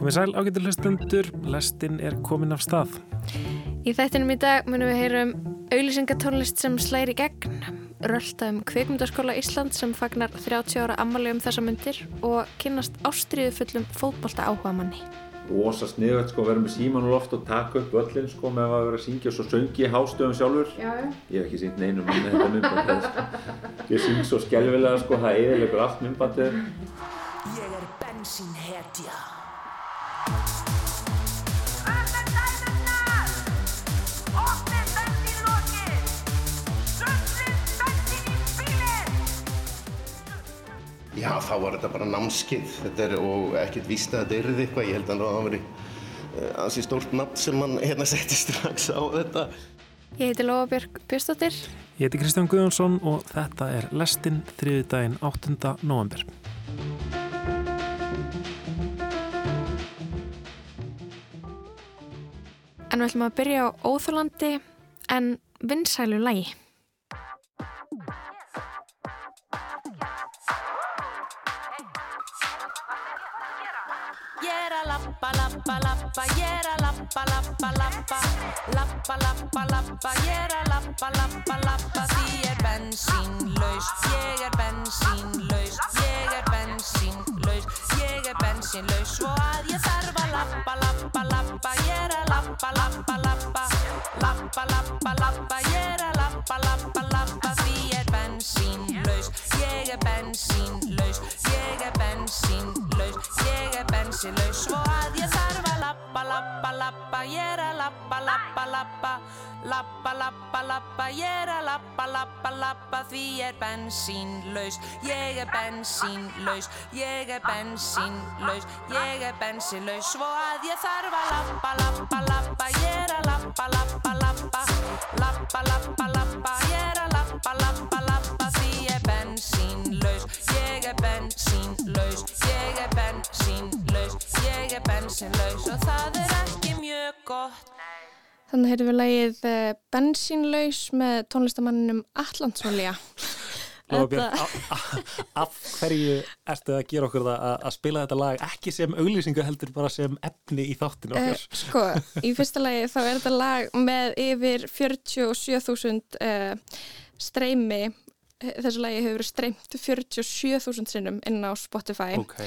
Komið sæl ágættu hlustundur, lestin er komin af stað. Í þættinum í dag munum við heyrum auðlýsingatónlist sem slæri gegn, rölda um kveikmyndaskóla Ísland sem fagnar 30 ára ammali um þessa myndir og kynast ástriðu fullum fótbolta áhuga manni. Ósa sniðvægt sko, vera með síman og loft og taka upp öllin sko með að vera að syngja og svo söngi ég hástöðum sjálfur. Já. Ég hef ekki syngt neinu manni þetta myndbandið sko. Ég syng svo skelvilega sko, það eðilegur allt myndbandið. Ég er bensínhetja. Já, þá var þetta bara námskeið þetta er, og ekkert víst að þetta yrði eitthvað. Ég held að það var verið ansi stórt nafn sem hann hérna setti strax á þetta. Ég heiti Lóa Björk Björnsdóttir. Ég heiti Kristján Guðjónsson og þetta er lestin þriði daginn 8. november. En við ætlum að byrja á óþólandi en vinsælu lægi. Lappa, lappa, lappa, ég er að lappa, lappa, lappa. Lappa, lappa, lappa, ég er að lappa, lappa, lappa. Því er bensínlaus, ég er bensínlaus, ég er bensínlaus, ég er bensínlaus. Svo Lappa, lappa, lappa, ég er að lappa, lappa, lappa Lappa, lappa, lappa, ég er að lappa, lappa, lappa Því ég er bensínlaus, ég er bensínlaus, ég er bensínlaus, ég er bensínlaus Svo að ég þarf að lappa, lappa, lappa, ég er að lappa, lappa, lappa Lappa, lappa, lappa, ég er að lappa, lappa, lappa Því ég er bensínlaus, ég er bensínlaus, ég er bensínlaus, ég er bensínlaus Og það er ekki mjög gott Þannig heyrðum við lægið eh, Bensínlaus með tónlistamanninum Allandsvalja. Lóa Björk, a- a- af hverju ertu að gera okkur það að, að spila þetta lag ekki sem auglýsingu heldur bara sem efni í þáttinu Uh, okkar? sko, í fyrsta lagi þá er þetta lag með yfir 47.000 uh, streymi þessu lagi hefur verið streymt 47.000 sinnum inn á Spotify. Ok,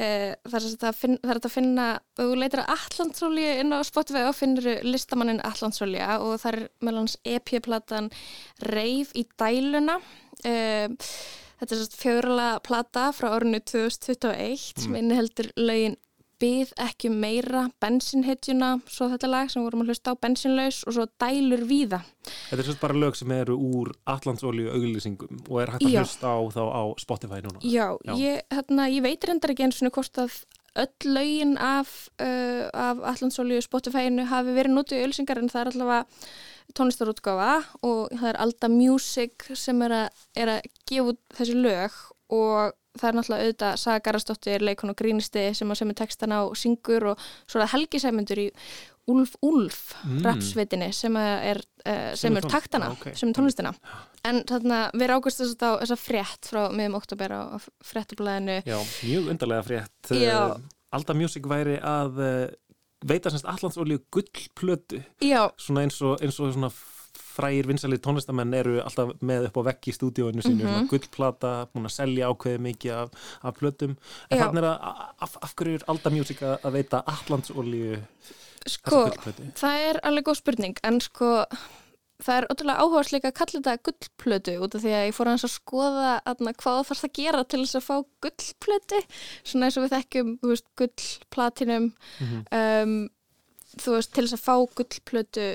Eh, það er þetta að finna, og þú leitir að Allandsólja inn á Spotify og finnur listamannin Allandsólja og það er meðal hans EP-platan Reif í dæluna. Eh, þetta er svona fjörala plata frá árinu 2021 sem inniheldur lögin Byð ekki meira, bensinhetjuna svo þetta lag sem vorum að hlusta á bensinlaus og svo dælur víða þetta er svolítið bara lög sem eru úr Allandsólíu auglýsingum og er hægt að Já. hlusta á þá á Spotify núna. Já, Já. Ég, hérna, ég veit reyndar ekki eins og hvort að öll lögin af, uh, af Allandsólíu Spotify-inu hafi verið nótið í ölsingar en það er allavega tónlistarútgáfa og það er Alda Music sem er að, er að gefa þessi lög og það er náttúrulega auðvitað Saga Garastóttir, leikon og grínisti sem að semur textana og syngur og svo er það Helgi Sæmundur í Úlf Úlf Mm. rapsveitinni sem að er uh, sem er taktana, ok. sem er tónlistina en þarna við rákust þess að þessa frétt frá miðum oktober á, á fréttablaðinu Já, mjög undarlega frétt. Já. Eh, Alda Music væri að uh, veita semst Allandsólíu gullplötu Já, svona eins og, eins og svona frægir vinsalið tónlistamenn eru alltaf með upp á vegg í stúdíóinu sínu, Mhm. svona gullplata búin að selja ákveðið mikið af, af plötum en Já. þannig er að af, af hverju er Alda Music að veita Allandsolíu sko, það er alveg góð spurning en sko það er ótrúlega áherslu líka að kalla þetta gullplötu út af því að ég fór aðeins að skoða aðna, hvað þarf það að gera til þess að fá gullplötu svona eins og við þekkjum þú veist, gullplatinum um, þú veist, til þess að fá gullplötu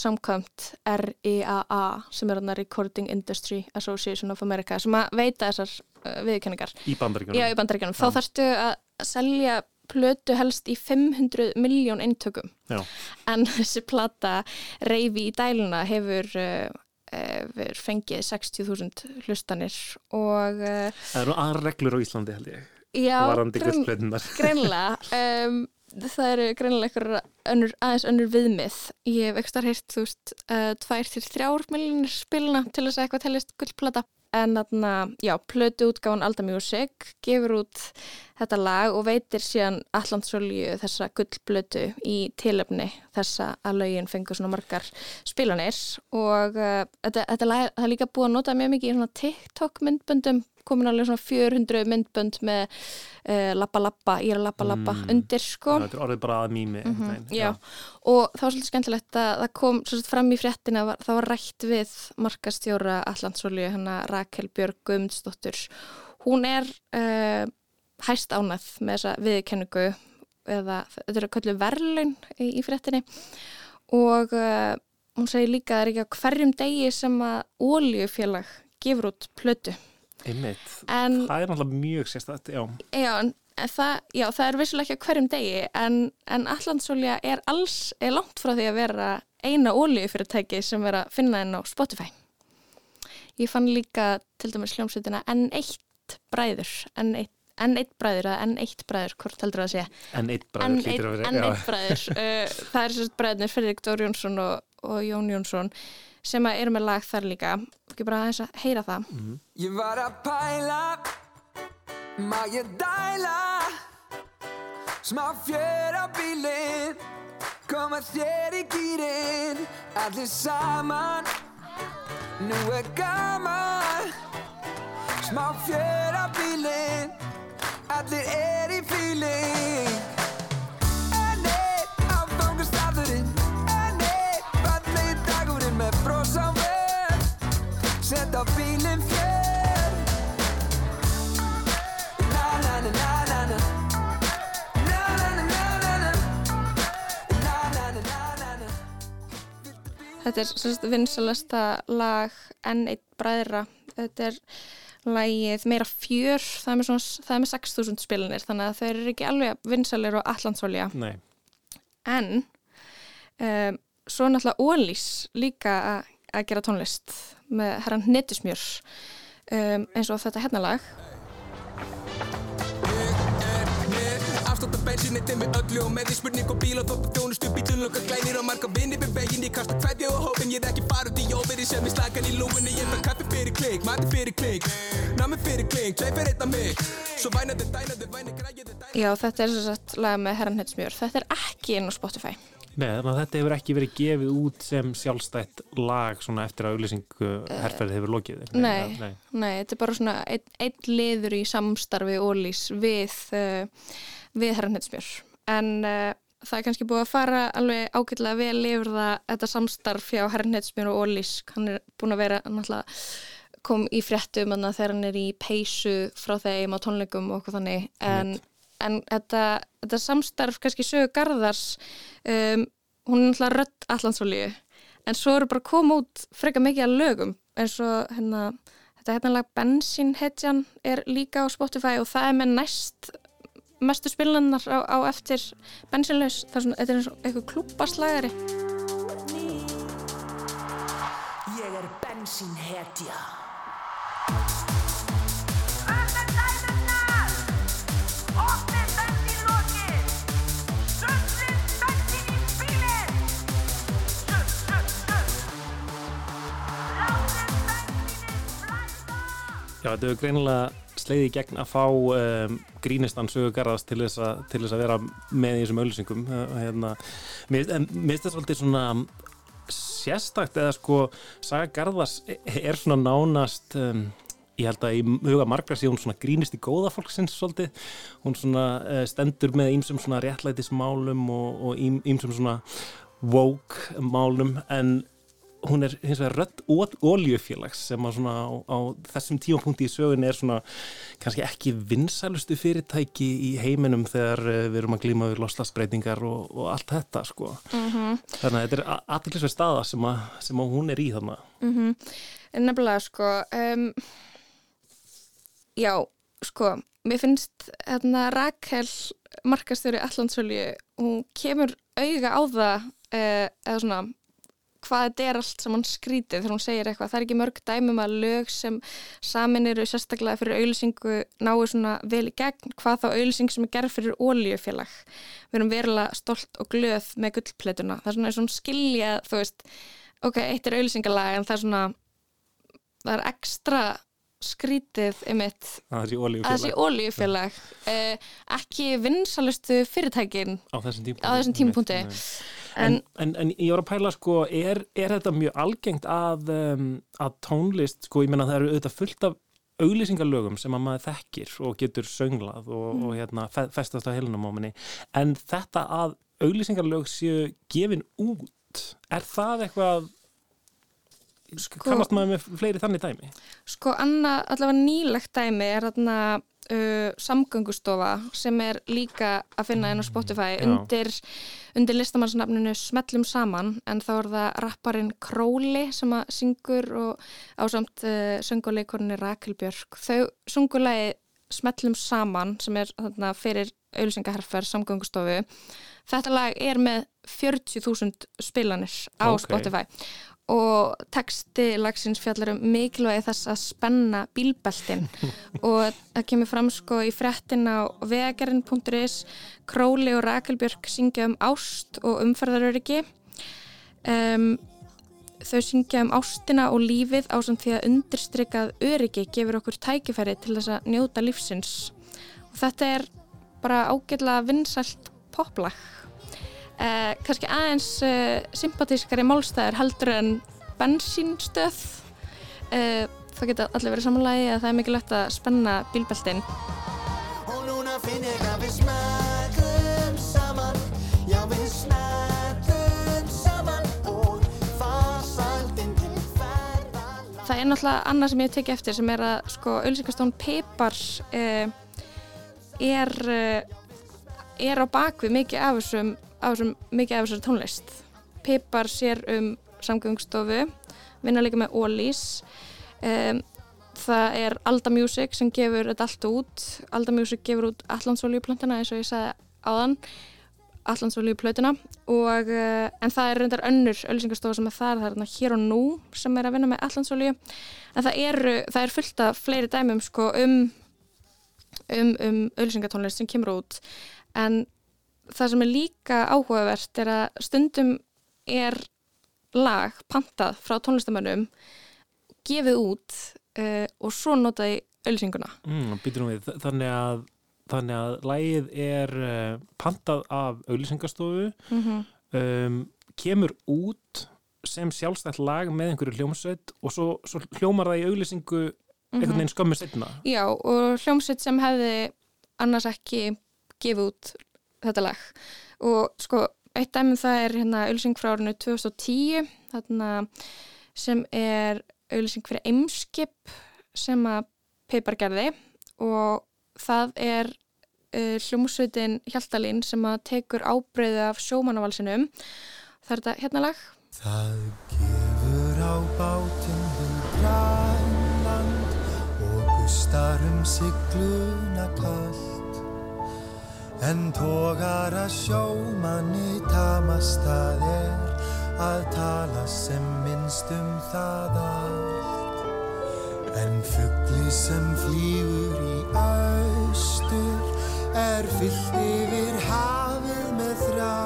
samkvæmt RIAA sem er Recording Industry Association of America sem að veita þessar uh, viðkenningar í bandaríkjunum? Já, í bandaríkjunum. Þá þarftu að selja plötu helst í 500 miljón eintökum. Já. En þessi plata reyfi í dæluna hefur, uh, hefur fengið 60.000 hlustanir og uh, Það eru aðra reglur á Íslandi held ég já, greinlega um, það eru greinlega einhver aðeins önnur viðmið. Ég hef ekstra heyrt þú veist uh, tvær til þrjár miljonir spilna til þess að eitthvað teljast gullplata. En þarna, já, plötu útgáfan Alda Music gefur út þetta lag og veitir síðan Allandsolju þessa gullplötu í tilöfni þessa að lögin fengur svona margar spilanir. Og uh, þetta, þetta lag það er líka búið að nota mjög mikið í svona TikTok myndböndum komin alveg svona 400 myndbönd með uh, lappa lappa, er að lappa lappa Mm. undir sko. Þetta er orðið bara að mými mm Mhm, já. og það var svolítið skemmtilegt að það kom svo sagt, fram í fréttina, var, það var rætt við markastjóra Allandsolju hennar Rakel Björg Guðmundsdóttur. Hún er uh, hæst ánæð með þessa viðkenningu eða þetta eru köllu verðlaun í, í fréttinni. Og uh, hún segir líka að það er ekki á hverjum degi sem að óljufélag gefur út plötu einmitt, en það er náttúrulega mjög sérstætt já, Já, það, já, það er vissulega ekki á hverjum degi en, en Allandsolja er alls er langt frá því að vera eina ólíufyrirtæki sem er að finna henn á Spotify. Ég fann líka til dæmis hljómsveitina N1 bræður, N1, N1 bræður eða N1 bræður, hvort heldur það að segja? en eitt bræður hlýtur að vera N1 já. bræður, uh, það er sérst bræðnir Fredrik Dór Jónsson og, og Jón Jónsson sem eru með lag þar líka. Ekki bara aðeins að heyra það. Ég var að pæla Má ég dæla? Smá fjör á bílinn Koma þér í gýrin Allir saman Nú er gaman. Smá fjör á bílinn Allir er í feeling na na na Na na na. Na na na Þetta er sérst vinsalasta lag N1 bræðra. Þetta er lagið meira fjör, það er með, svona, það er með 6.000 spilinir þannig að þau eru ekki alveg vinsalir og allandsvolja. Nei, En um, svo náttúrulega Ólís líka að- gera tónlist með herran Netusmjör um, eins og þetta hérna lag. Afstátt af bensinni til mig öllu og með því spurning og bíl og þótt að þjónustu bílun loka glænir og marga vinni við veginn ég kasta kveðja og hópin ég er ekki bara út í óveri sem ég slagan í lúfinni ég fær kaffi fyrir klik, mati fyrir klik nami fyrir kling, tvei fyrir einn af mig svo vænandi, dænandi, væni, græði dænandi Já, þetta er svo sagt lag með herran Netusmjör. Þetta er ekki inn á Spotify. Nei, þannig að þetta hefur ekki verið gefið út sem sjálfstætt lag svona eftir að auðlýsingu herferð hefur lokið. Nei. nei. Nei, þetta er bara svona einn ein liður í samstarfi Ólís við, uh, við herran Netusmjör. En uh, það er kannski búið að fara alveg ágætlega vel yfir það þetta samstarf hjá herran Netusmjör og Ólís. Hann er búin að vera náttúrulega kom í fréttum þegar hann er í peysu frá þeim á tónleikum og okkur þannig en, en þetta, þetta samstarf kannski sögu Garðars um, hún er náttúrulega rödd allansólíu en svo eru bara koma út freka mikið að lögum eins og hérna þetta hérna lag Bensinhetjan er líka á Spotify og það er með næst mestu spilannar á, á eftir Bensinlaus, það er svona, þetta er eins og eitthvað klúbaslagari Ég er bensínhetja Já, þetta hefur greinilega sleiði gegn að fá um, grínistan sögugarðast til þess, að, til þess að vera með í þessum auðlýsingum uh, hérna, mér finnst þetta svolítið svona sérstakt eða sko Saga Garðars er svona nánast um, ég held að í huga margra sé hún svona grínist í góða fólksins svolítið. Hún svona uh, stendur með ímsum svona réttlætismálum og, og ím- ímsum svona woke málum en hún er hins vegar rödd oljufélags sem að svona á, á þessum tímapunkti í sögunni er svona kannski ekki vinsælustu fyrirtæki í heiminum þegar uh, við erum að glíma við loslasbreytingar og, og allt þetta sko. Mhm. Þannig að þetta er aðtillisverð staða sem að, sem að hún er í þannig. Mhm. En nefnilega sko um, já, sko mér finnst hérna Rakel markastjóri Allandsölju hún kemur auga á það uh, eða svona hvað þetta er allt saman skrítið þegar hún segir eitthvað, það er ekki mörg dæmum að lög sem samin eru sérstaklega fyrir auðlýsingu náu svona vel í gegn hvað þá auðlýsing sem er gerð fyrir ólíufélag við erum verulega stolt og glöð með gullpletuna, það er svona, svona skilja þú veist, ok, eitt er auðlýsingalag en það er svona það er ekstra skrítið það sé að það sé olíufélag. Uh, ekki vinsalustu fyrirtækin á þessum tímpunkti en En, en, ég var að pæla sko, er, er þetta mjög algengt að, um, að tónlist, sko, ég menna það eru auðvitað fullt af auglýsingalögum sem að maður þekkir og getur sönglað og, og hérna, fe- festast á heilunumóminni en þetta að auglýsingalög séu gefin út er það eitthvað sko, kannast maður með fleiri þannig dæmi Sko annað allavega nýlegt dæmi er þarna uh, samgöngustofa sem er líka að finna inn á Spotify Já. undir, undir listamannsnafninu Smellum saman en þá er það rapparinn Króli sem að syngur og ásamt uh, sönguleikorni Rakel Björk. Þau sungulegi Smellum saman sem er þarna fyrir auðlýsingaherfer samgöngustofu. Þetta lag er með 40.000 spilanir á Ok. Spotify og texti lagsins fjallar um mikilvægi þess að spenna bílbeltin. Og það kemur fram sko í fréttin á vegagerinn.is Króli og Rakelbjörg syngja um ást og umferðaröryggi. Um, þau syngja um ástina og lífið á samt því að undirstrykað öryggi gefur okkur tækifæri til þess að njóta lífsins. Og þetta er bara ágætlega vinsælt poplag eh, kannski aðeins eh, sympatískari málstæður heldur en bensínstöð. Eh, það geta allir verið samanlægi að það er mikilvægt að spenna bílbeltin. Og núna finn ég að við smellum saman. Já við smellum saman Og farsaldin til ferðalag. Það er náttúrulega annað sem ég teki eftir sem er að sko auðlýsingastón Pepar eh, er eh, er á bakvið mikið af þessum, af þessum mikið af þessari tónlist. Pepar sér um samgöngstofu vinna líka með Ólís um, það er Alda Music sem gefur þetta allt út. Alda Music gefur út Allandsolíuplöntuna eins og ég sagði áðan Allandsolíuplötuna og uh, en það er reyndar önnur ölsingastofa sem er þar, það er hér og nú sem er að vinna með Allandsolíu en það eru, það er fullt af fleiri dæmum sko um um, um ölsingatónlist sem kemur út. En það sem er líka áhugavert er að stundum er lag pantað frá tónlistamönnum gefið út uh, og svo notaði ölsinguna mm, við, þannig að þannig að lægið er uh, pantað af auglýsingastofu mm -hmm. um, kemur út sem sjálfstætt lag með einhverju hljómsveit og svo, svo hljómar það í auglýsingu einhvern veginn skömmu setna Já, og hljómsveit sem hefði annars ekki gefið út þetta lag. Og sko, eitt dæmum það er hérna auðlýsing frá árinu 2010 þarna sem er auðlýsing fyrir Eimskip sem að Peipar gerði. Og það er uh, hljómsveitin Hjaltalín sem að tekur ábreyðu af sjómannavalsinum það er þetta hérna lag. Það gefur á bátinn við grænland og gustar um sigluna kallt En tógar að sjómanni tamast það er að tala sem minnst um það allt En fugli sem flýgur í austur er fyllt yfir hafið með þrá.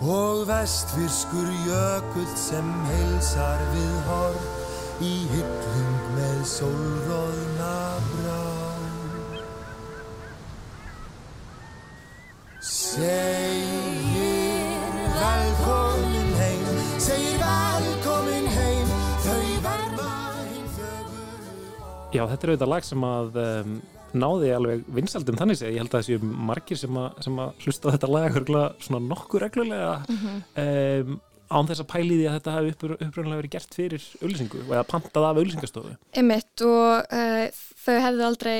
Og vestfirskur jökull sem heilsar við horf í hyllung með sólróðna Segir velkomin heim, segir velkomin heim, þau verma hinn þögulu Já, þetta er auðvitað lag sem að um, náði alveg vinsaldum þannig segja, ég held að það séu margir sem að, sem að hlusta á þetta lag örugglega svona nokkur reglulega. Um, án þess að pæli því að þetta hafi uppr upprunnilega verið gert fyrir auðlýsingu eða pantað af auðlýsingastofu Einmitt og uh, þau hefðu aldrei,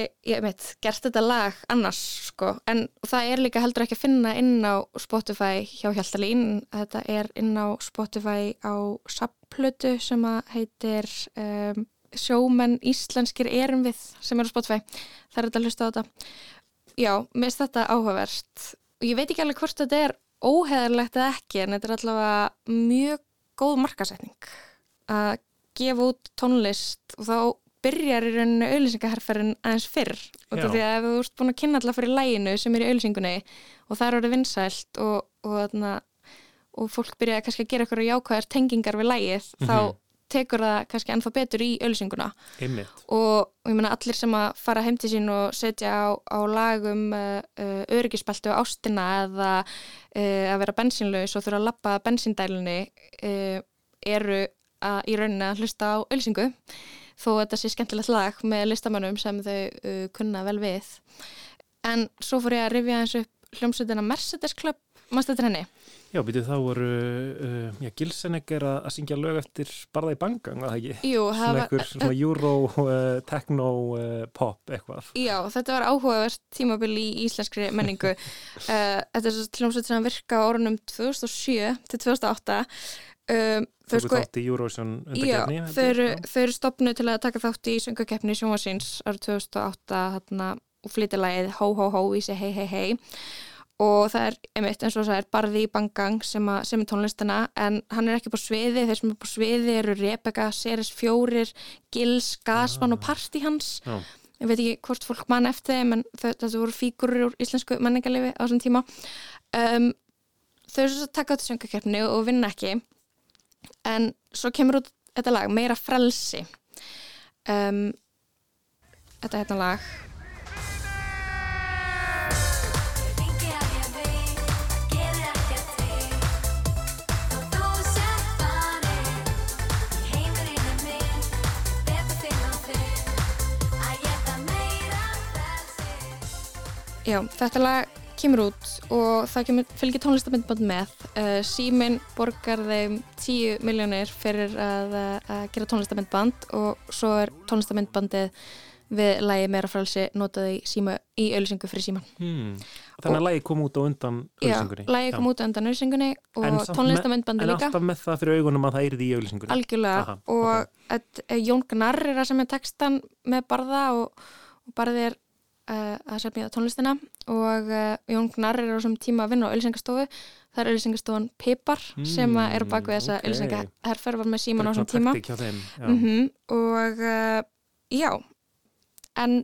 veit, gert þetta lag annars sko, en það er líka heldur ekki að finna inn á Spotify hjá Hjaltalín, þetta er inn á Spotify á sapplötu sem að heitir um, Sjómenn Íslenskir erum við sem er á Spotify, það er þetta að hlusta á þetta. Já, mér finnst þetta áhugavert. Og ég veit ekki alveg hvort þetta er óheðarlegt eða ekki en þetta er allavega mjög góð markasetning að gefa út tónlist og þá byrjar í rauninu auðlýsingaherferðin aðeins fyrr og Já. því að ef þú ert búin að kynna alltaf fyrir læginu sem er í auðlýsingunni og það er orðið vinsælt og, og, og fólk byrjaði kannski að gera eitthvað jákvæðar tengingar við lægið þá tekur það kannski ennþá betur í auðlýsinguna Einmitt. og ég meina allir sem að fara heim til sín og setja á, á lagum uh, uh, öryggisbeltu á ástina eða uh, að vera bensínlaus og þurfa að lappa bensíndælunni uh, eru að, í rauninni að hlusta á auðlýsingu þó þetta sé skemmtilegt lag með listamannum sem þau kunna vel við. En svo fór ég að rifja eins upp hljómsveitina Mercedes Club mannstu þetta henni? Já, býtu þá voru, uh, já, Gilsenek er að, að syngja lög eftir Barða í Bangang, var það ekki? Jú, það Svona var- einhver svona euro, uh, techno, uh, pop, eitthvað. Já, þetta var áhugavert tímabil í íslenskri menningu. uh, þetta er svo hljómsveit sem virka á orðunum 2007 til 2008. Um, þau sko, þátt í Eurovision já, undarkeppni. held þau já. þau eru stopnuð til að taka þátt í söngakeppni sjónvarsins árið 2008 þarna, og flytja lagið Hó Hó Hó í sig hei hei hei og það er, einmitt, eins og það er Barði í Bangang sem, að, sem er tónlistina en hann er ekki på sviði, þeir sem er på sviði eru Rebecca, Ceres Fjórir Gils, Gasman og Parti hans. Já. ég veit ekki hvort fólk mann eftir þeim en þetta voru fígurur úr íslensku menningarlifi á þessum tíma. Um, þau eru svo að taka át í söngakeppni og vinna ekki. En svo kemur út þetta lag, meira frelsi. Um, þetta er hérna lag Já, þetta lag kemur út og það kemur, fylgir tónlistamindband með. Uh, Símin borgar þeim 10 miljónir fyrir að, uh, að gera tónlistamindband og svo er tónlistamindbandið við lagi meira frálsi notaði síma, í auðlýsingu fyrir síman. Hmm. Þannig að lagi kom út á undan Já, auðlýsingunni. lagi kom út undan auðlýsingunni En og með- líka. En alltaf með það fyrir augunum að það er í auðlýsingunni. Algjörlega Aha, og ok. okay. Jón Gnarr er að semja textan með Barða og, og Barði er að semja tónlistina og uh, Jón Gnarr er á þessum tíma að vinna á auðlýsingastofu það er auðlýsingastofan Pipar sem að er bak við þessa ok. okay. auðlýsingaherfer var með síman á þessum tíma þeim, já. Mhm, og uh, já en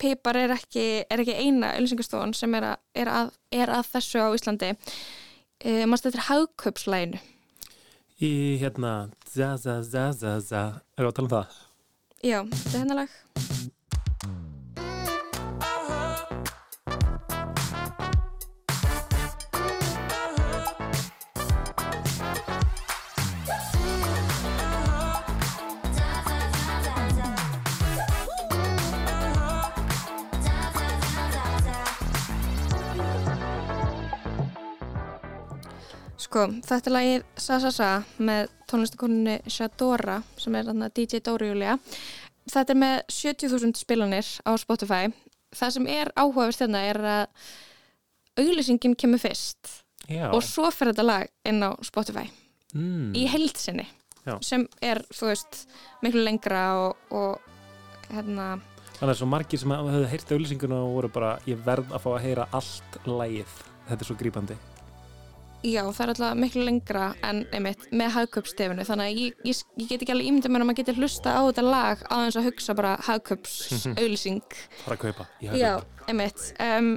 Pipar er ekki, er ekki eina auðlýsingastofan sem er að, er, að, er að þessu á Íslandi uh, maður stættir hagkaupslæginu Í hérna, za za za za za, erum við að tala um það? Já, þetta er hennar Sko, þetta er lagið Sa Sa Sa með tónlistakonunni Shadora sem er þarna DJ Dóri Júlia. Þetta er með 70.000 spilanir á Spotify. Það sem er áhugavert þarna er að auglýsingin kemur fyrst Já. og svo fer þetta lag inn á Spotify Mm. í heildsinni Já. sem er, þú veist, miklu lengra og, og hérna Þannig að svo margir sem hefðu heyrt auðlýsinguna og voru bara, ég verð að fá að heyra allt lagið. Þetta er svo grípandi. Já, það er alltaf miklu lengra en einmitt með hagköpsstefinu þannig að ég, ég, ég get ekki alveg ímyndið mér að maður geti hlusta á þetta lag á þess að hugsa bara hagköps auðlýsing Fara að kaupa. Já, einmitt. Um,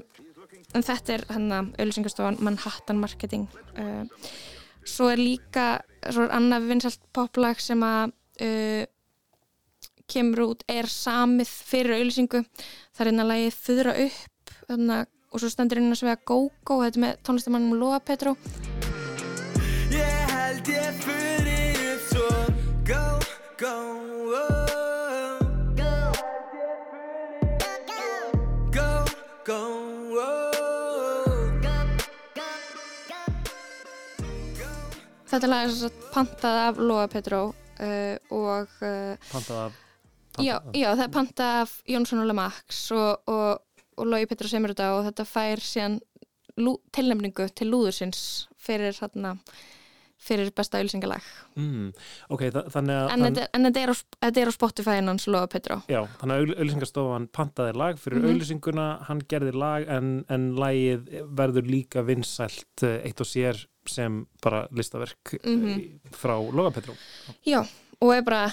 en þetta er hann að auðlýsingastofan Manhattan Marketing. Uh, svo er líka svo er annað vinsalt poplag sem að uh, kemur út er samið fyrir auðlýsingu það er einn að lagi þurra upp þannig, og svo stendur inn að svega Go-Go þetta með tónlistamannum Lóa Petró Ég held ég fyrir upp svo. Go, go, oh. Go, go, oh. Þetta lag er svo sagt pantað af Lóa Petró uh, og uh, Pantað af... Já, já, það er panta af Jónsson og Lamax og, og, og Lói Petru semur þetta og þetta fær síðan tilnefningu til lúðursins fyrir, þarna, fyrir besta auðlýsingalag. Mm. Ok, þa þannig að... En, þetta, þetta, er er á Spotify hans Lóa Petru. Já, þannig að auðlýsingastofan pantaði lag fyrir Mhm. auðlýsinguna, hann gerði lag en, en lagið verður líka vinsælt eh, eitt og sér sem bara listaverk mm Mhm. frá Logapetró. Já, og er bara,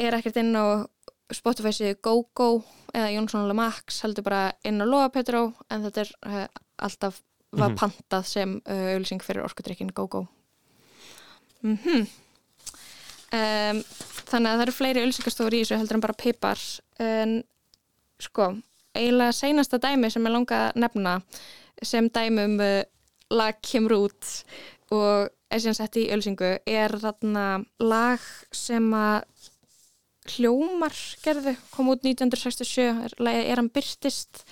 er ekkert inn á Spotify síðu GoGo eða Jónsson og Lamax heldur bara inn á Lóa Petru en þetta er uh, alltaf var Mhm. pantað sem uh, auðlýsing fyrir orkudrykkin GoGo. Mhm. um, þannig að það eru fleiri ölsingastofur í þessu heldur en bara pipar en sko, eiginlega seinasta dæmi sem ég langa að nefna sem dæmi um uh, lag kemur út og er síðan sett í ölsingu er þarna lag sem að hljómar gerðu, kom út 1967 er, er hann byrtist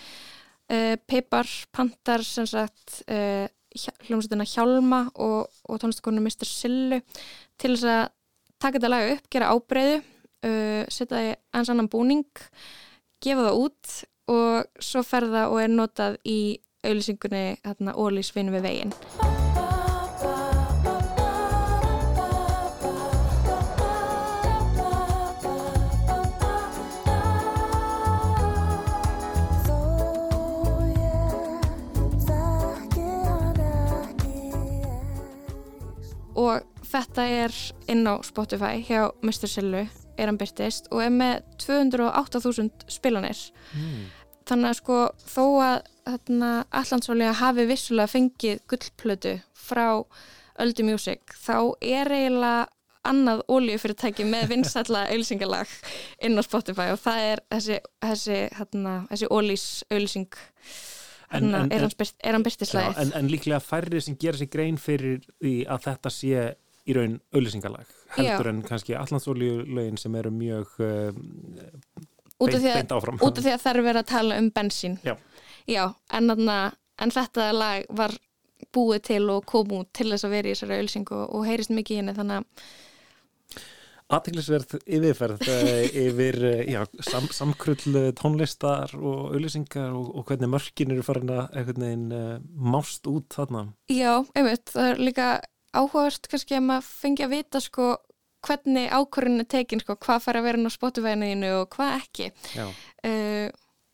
uh, Pipar, Pantar sem sagt uh, hljómsveitina Hjálma og, og tónlistakonu Mr. Sillu til þess að taka þetta lag upp, gera ábreyðu uh, setja það í eins annan búning gefa það út og svo ferða og er notað í auðlýsingunni Ólís vinn við veginn og þetta er inn á Spotify hjá Mr. Sillu er hann byrtist og er með 208.000 spilanir þannig að sko þó að hérna, Allandsválega hafi vissulega fengið gullplötu frá Öldu Music þá er eiginlega annað ólíufyrirtæki með vinsalla auðlýsingalag inn á Spotify og það er þessi, þessi, hérna, þessi ólís auðlýsing En- hérna, en- er, byrt, er hann Já, en, en líklega færri sem gera sér grein fyrir því að þetta sé í raun auðlýsingalag heldur Já. en kannski allandsólíulögin sem eru mjög uh, beint, því beint að, áfram út af því að það er verið að tala um bensín Já. Já, en, þetta lag var búið til og kom út til þess að vera í þessari ölsingu og, og heyrist mikið henni þannig að Aðteglisverð yfirferð uh, yfir uh, já, sam, samkrull uh, tónlistar og auðlýsingar og, og hvernig mörkin eru farin að einhvern veginn uh, mást út þarna. Já, einmitt, það er líka áhugavert kannski að maður fengi að vita sko hvernig ákvörðin er tekin sko, hvað fær að vera inn á Spotify-inu og hvað ekki. Já. uh,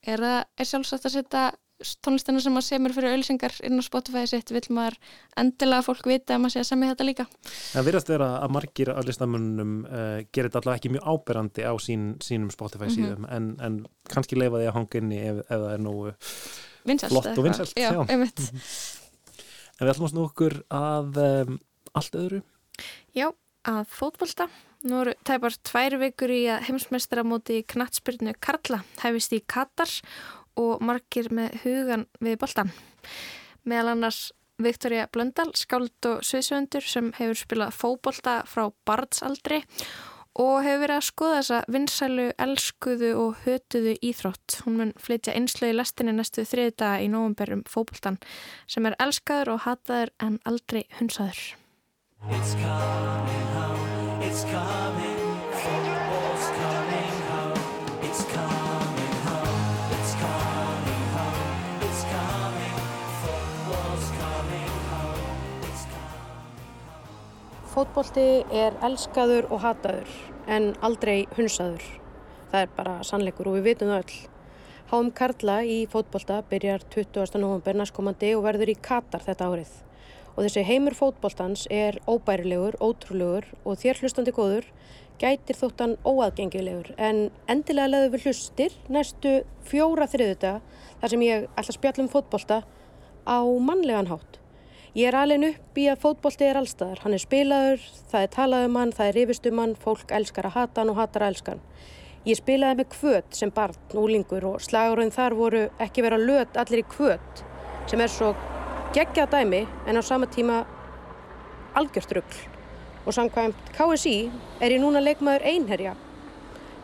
er það er sjálfsagt að setja tónlistina sem maður semur fyrir ölsingar inn á Spotify sitt, vil maður endilega fólk vita að maður sé að semja þetta líka Það virðast vera að margir af listamönnum uh, gerir þetta allavega ekki mjög áberandi á sín, sínum Spotify Mhm. síðum en, en kannski leifa því að hanga inni ef, ef það er nógu Vinsælt flott og vinsælt Já, einmitt. En við ætlum að snú okkur að um, allt öðru Já, að fótbolta. Nú eru tæpar tvær vikur í að heimsmeistaramóti knattspyrnu Karla hefist í Katar og margir með hugan við boltan. Meðal annars Viktoria Blöndal, skáld og sviðsöndur sem hefur spilað fótbolta frá barnsaldri og hefur verið að skoða þessa vinsælu, elskuðu og hötuðu íþrótt. Hún mun flytja einslu í lestinni næstu þriði daga í nóvumber um fótboltan sem er elskaður og hataður en aldrei hunsaður. It's coming home, it's coming, football's Fótbolti er elskaður og hataður en aldrei hunsaður. Það er bara sannleikur og við vitum það öll. Háum Karla í fótbolta byrjar 20. november næstkomandi og verður í Katar þetta árið. Og þessi heimur fótboltans er óbærilegur, ótrúlegur og þér hlustandi góður gætir þóttan óaðgengilegur en endilega leður við hlustir næstu fjóra þriðuta þar sem ég ætla að spjalla um fótbolta á mannlegan hátt. Ég er alveg upp í að fótbolti er allstaðar. Hann er spilaður, það er talað um hann, það er rifist um hann, fólk elskar að hata hann og hatar að elska hann. Ég spilaði með kvöt sem barn, úlingur og slagurinn þar voru ekki vera löt allir í kvöt sem er svo geggjað dæmi en á sama tíma algjört rugl. Og samkvæmt KSI er ég núna leikmaður einherja.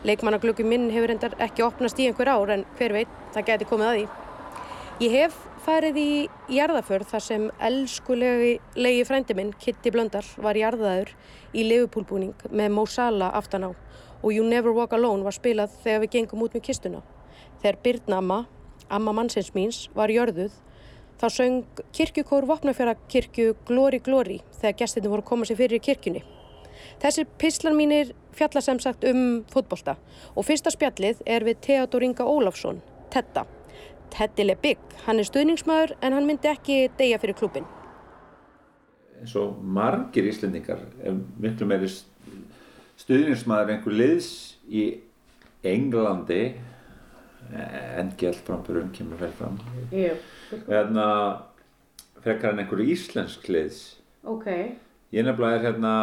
Leikmannaglöggi minn hefur endar ekki opnast í einhver ár en hver veit, það gæti komið að því. Ég hef farið í jarðaförð þar sem elskulegi legi frændi minn, Kitty Blöndal, var jarðaður í Liverpool-búning með Mo Salah aftan á og You Never Walk Alone var spilað þegar við gengum út með kistuna. Þegar Byrna amma, amma mannsins míns, var jörðuð, þá söng kirkjukór Vopnafjara kirkju Glory Glory þegar gestinni voru að koma sér fyrir í kirkjunni. Þessir pislar mínir fjalla sem sagt um fótbolta og fyrsta spjallið er við Theodor Inga Ólafsson, Tetta. Teddy Lebig, hann er stuðningsmaður en hann myndi ekki deyja fyrir klubin. eins og margir íslendingar er miklu meiri stuðningsmaður einhver liðs í Englandi NGL framburum kemur vel fram Jú. hérna frekar en einhver íslensk liðs Ok. ég nefnilega er hérna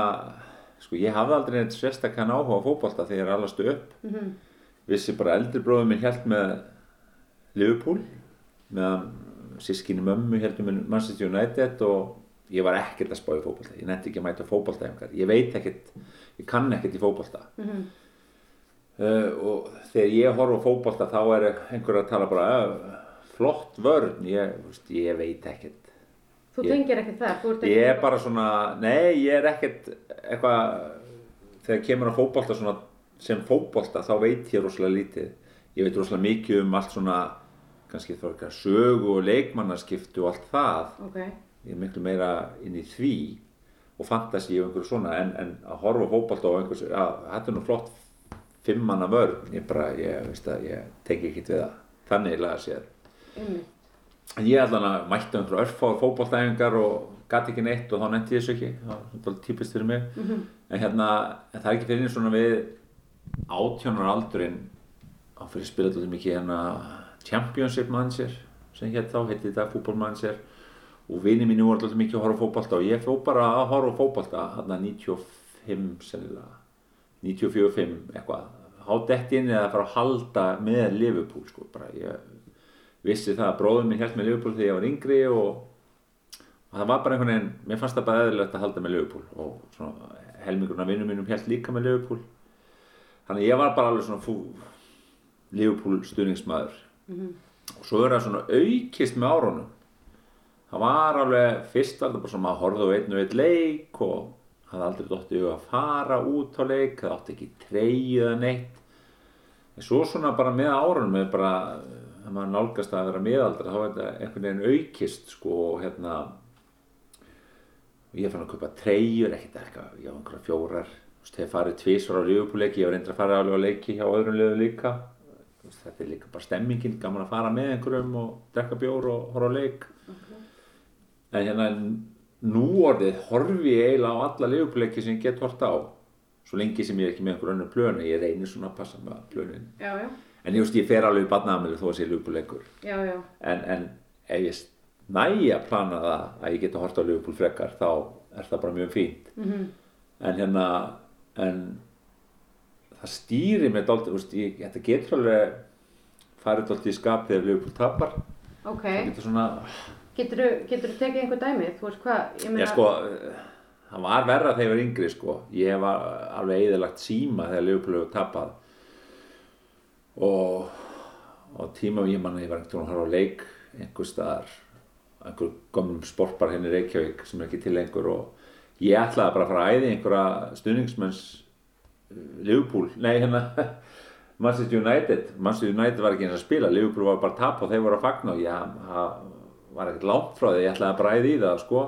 sko ég hafði aldrei neitt sérstakann áhuga á fótbolta þegar ég er allastu upp Mhm. vissi bara eldri bróður minn held með Liverpool meðan sískinni mömmu heldur með Manchester United og ég var ekkert að spá í fótbolta. Ég nefndi ekki að mæta fótbolta ég veit ekkert, ég kann ekkert í fótbolta. Mhm. uh, og þegar ég horf á fótbolta þá er einhver að tala bara uh, flott vörn, ég, veist, ég veit ekkert. Þú tengir ekkert það, þú ert ég er bara svona, nei ég er ekkert eitthvað þegar kemur á svona sem fótbolta þá veit ég rosalega lítið. Ég veit rosalega mikið um allt svona kannski þá eitthvað sögu og leikmannaskiptu og allt það Ok, ég er miklu meira inn í því og fantasi og einhverju svona en, en að horfa á fótbolta og einhvers þetta er nú flott fimmanna vörn ég bara, ég veist að ég teki ekkert við það þannig laga sér einmitt. En ég allan að mætti á einhverju örfáður fótboltæfingar og gati ekki neitt og þá nefndi ég þessu ekki, það var típist fyrir mig. Mhm. En hérna, en það er ekki fyrir einu svona við átjónar aldurinn á fyrir að spila alltaf mikið hérna Championship Manager sem hétt þá, heiti þetta fútbolmanager og vini mínu voru alltaf mikið að horfa á fótbolta og ég fó bara að horfa á fótbolta hérna 95 sennilega 94-5 eitthvað. Há dett inn eða fara að halda með Liverpool sko, bara ég vissi það að bróðum minn held með Liverpool þegar ég var yngri og, og það var bara einhvern veginn, mér fannst það bara eðlilegt að halda með Liverpool og svona helmingurinn af vinnum mínum held líka með Liverpool. Þannig að ég var bara alveg svona fú, Liverpool stuðningsmaður Mhm. og svo er það svona aukist með árunum. Það var alveg fyrst var það bara svona að horfa á einn og einn leik og það aldrei dótti að fara út á leik það átti ekki treyið eða neitt. En svo svona bara með árunum er bara, þegar maður nálgast að vera miðaldra þá er þetta einhvern veginn aukist sko og hérna ég fann að kaupa treyjur ekkert eitthvað, ég á einhverja fjórar. Þú veist, hef farið tvísvar á lífupúleiki ég var reyndar að fara alveg á leiki hjá öðrum liðu líka þetta er líka bara stemmingin gaman að fara með einhverjum og drekka bjór og horfa á leik. En hérna nú orðið horfi ég eiginlega á alla lífupúleiki sem ég get hort á svo lengi sem ég er ekki með einhver önnur plönu ég reynir svona að passa með plönin. Já, já, en ég veist ég fer alveg í badnaðamilu þó að sé já. en, en ef ég næja að plana það að ég geta hort á Liverpool frekar þá er það bara mjög fínt. Mhm. en hérna en það þú veist, ég, þetta getur alveg farið dálítið í skap þegar Liverpool tapar. Ok, það getur svona, getur þú tekið einhver dæmi? Þú veist hvað, ég meina... ég sko það var verra þegar ég var yngri sko. Ég var alveg eðilagt síma þegar Liverpool hefur tapað. Og og tíma ég manna ég var veginn að horfa á leik einhver staðar einhver gömum sportbar henni Reykjavík sem er ekki til lengur og ég ætlaði bara að fara að æði einhverja stuðningsmenns uh, Liverpool, nei hérna Manchester United. Manchester United var ekki eins að spila, Liverpool var bara að tapa og þeir voru að fagna. Og ég var ekkert langt frá því, ég ætlaði að bræði í það sko.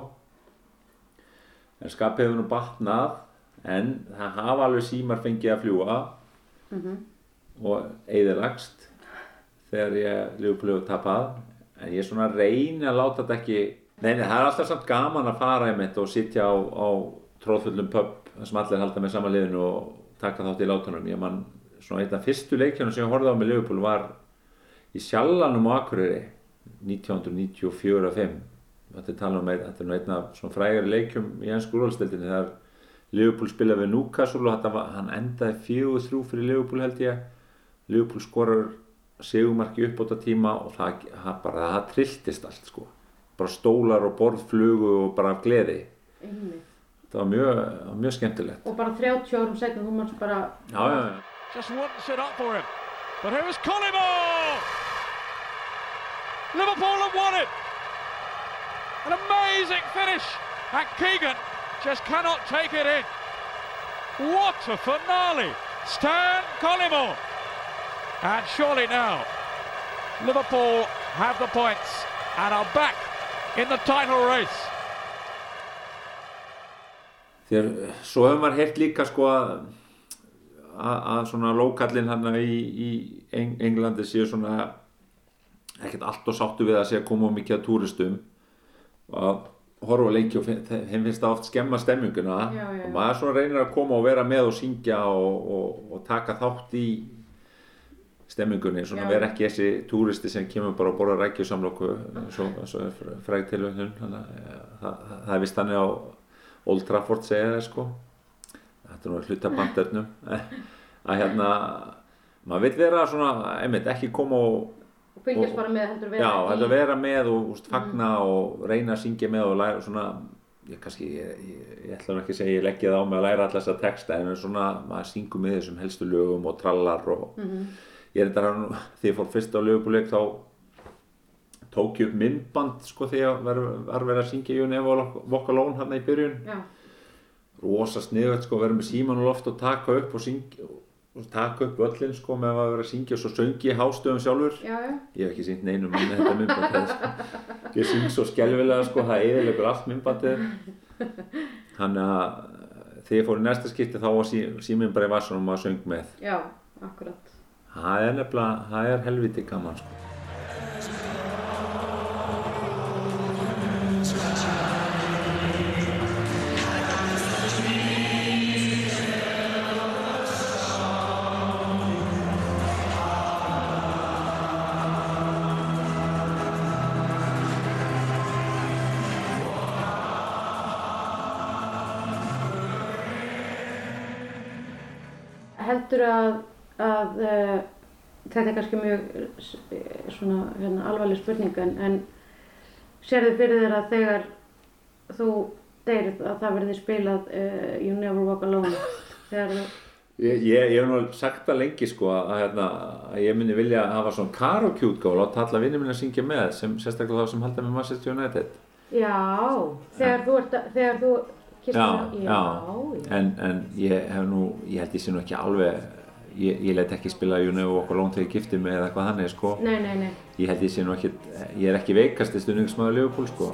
En skapið hefur nú batnað en það hafa alveg símar fengið að fljúa Mhm. og eðilagst þegar ég Liverpool hefur tapað. En ég svona reyni að láta þetta ekki nei, nei, það er alltaf samt gaman að fara einmitt og sitja á, á tróðfullum pub sem allir halda með sama liðinu og taka þátt í látunum. Ég man, svona einn af fyrstu leikjunum sem ég horfði á með Liverpool var í Sjallanum á Akureyri 1994-5 þetta er talað um þetta er nú einn af svona frægari leikjum í ennsku úrvalstildinni þegar Liverpool spilaði við Newcastle og var, hann endaði fjögur þrjú fyrir Liverpool held ég. Liverpool skorur segumarki upp á þetta tíma og það, það bara, það trilltist allt sko. Bara stólar og borðflugu og bara gleði. Einmitt. Það var mjög, það var mjög skemmtilegt Og bara 30 árum setna, þú mátt bara... já, já, já Just wants it up for him. But here's Collymore! Liverpool have won it! An amazing finish! And Keegan just cannot take it in. What a finale! Stan Collymore! And surely now, Liverpool have the points and are back in the title race. Þegar, svo hefur maður heyrt líka sko að, að, svona lókallinn hann í, í Eng Englandi séu svona ekkert allt og sáttu við að sé að koma mikið að túristum. Og að horfa á leiki og þeim finnst það oft skemma stemminguna. Já, já. og maður svona reynir að koma og vera með og syngja og, og, og taka þátt í stemmingunni, svona vera ekki þessi túristi sem kemur bara að borða rækjusamlokku svo, svo er fr- fræg eh, það, það, það er vist þannig á Old Trafford segja það sko. Þetta er nú hluta bandörnum að hérna maður vil vera svona, einmitt, ekki koma og Og fylgjast bara með heldur vera já, þetta vera með og úst, fagna og reyna að syngja með og læra svona ég kannski, ég, ég, ég ætla nú ekki að segja ég leggja það á mig að læra alltaf þessa texta en svona, maður syngur með þessum helstu lögum og trallar og Mhm. ég er þetta hann, þegar ég fór fyrst á lögubuleik þá tók ég upp myndband sko þegar var, verið að syngja Never Walk Alone hann í byrjun Já. rosa sniðvægt sko vera með síman og loft og taka upp og syngja og taka upp öllin sko með að vera að syngja og svo söngi ég hástöðum sjálfur Já, já. ég hef ekki sínt neinum manni þetta myndband þetta, ég syng svo skelvilega sko það eðilegur allt myndbandið þannig að þegar ég fór í næsta skipti þá var sí, síminn bara í vassunum maður söng með Já, akkurat. það er nefnilega, það er helviti gaman sko Heldur að, að uh, þetta er kannski mjög uh, svona hérna, alvarleg spurning en, en sérðu fyrir þér að þegar þú deyrið að það verði spilað uh, You Never Walk Alone? Þegar þú Ég, ég, ég hef nú sagt það lengi sko að, hérna, að ég myndi vilja hafa svona karaoke-útgáfu og láta alla vinnir minna að syngja með sem sérstaklega þá sem halda með Manchester United. Já, þegar þú ert að, þegar þú já, já, já. En, en ég hef nú, ég held ég sé nú ekki alveg ég, ég let ekki spila You Never Walk Alone þegar ég gifti mig eða hvað þannig sko. Nei, nei, nei. ég held ég sé nú ekki, ég er ekki veikast í stundingismæður Liverpool sko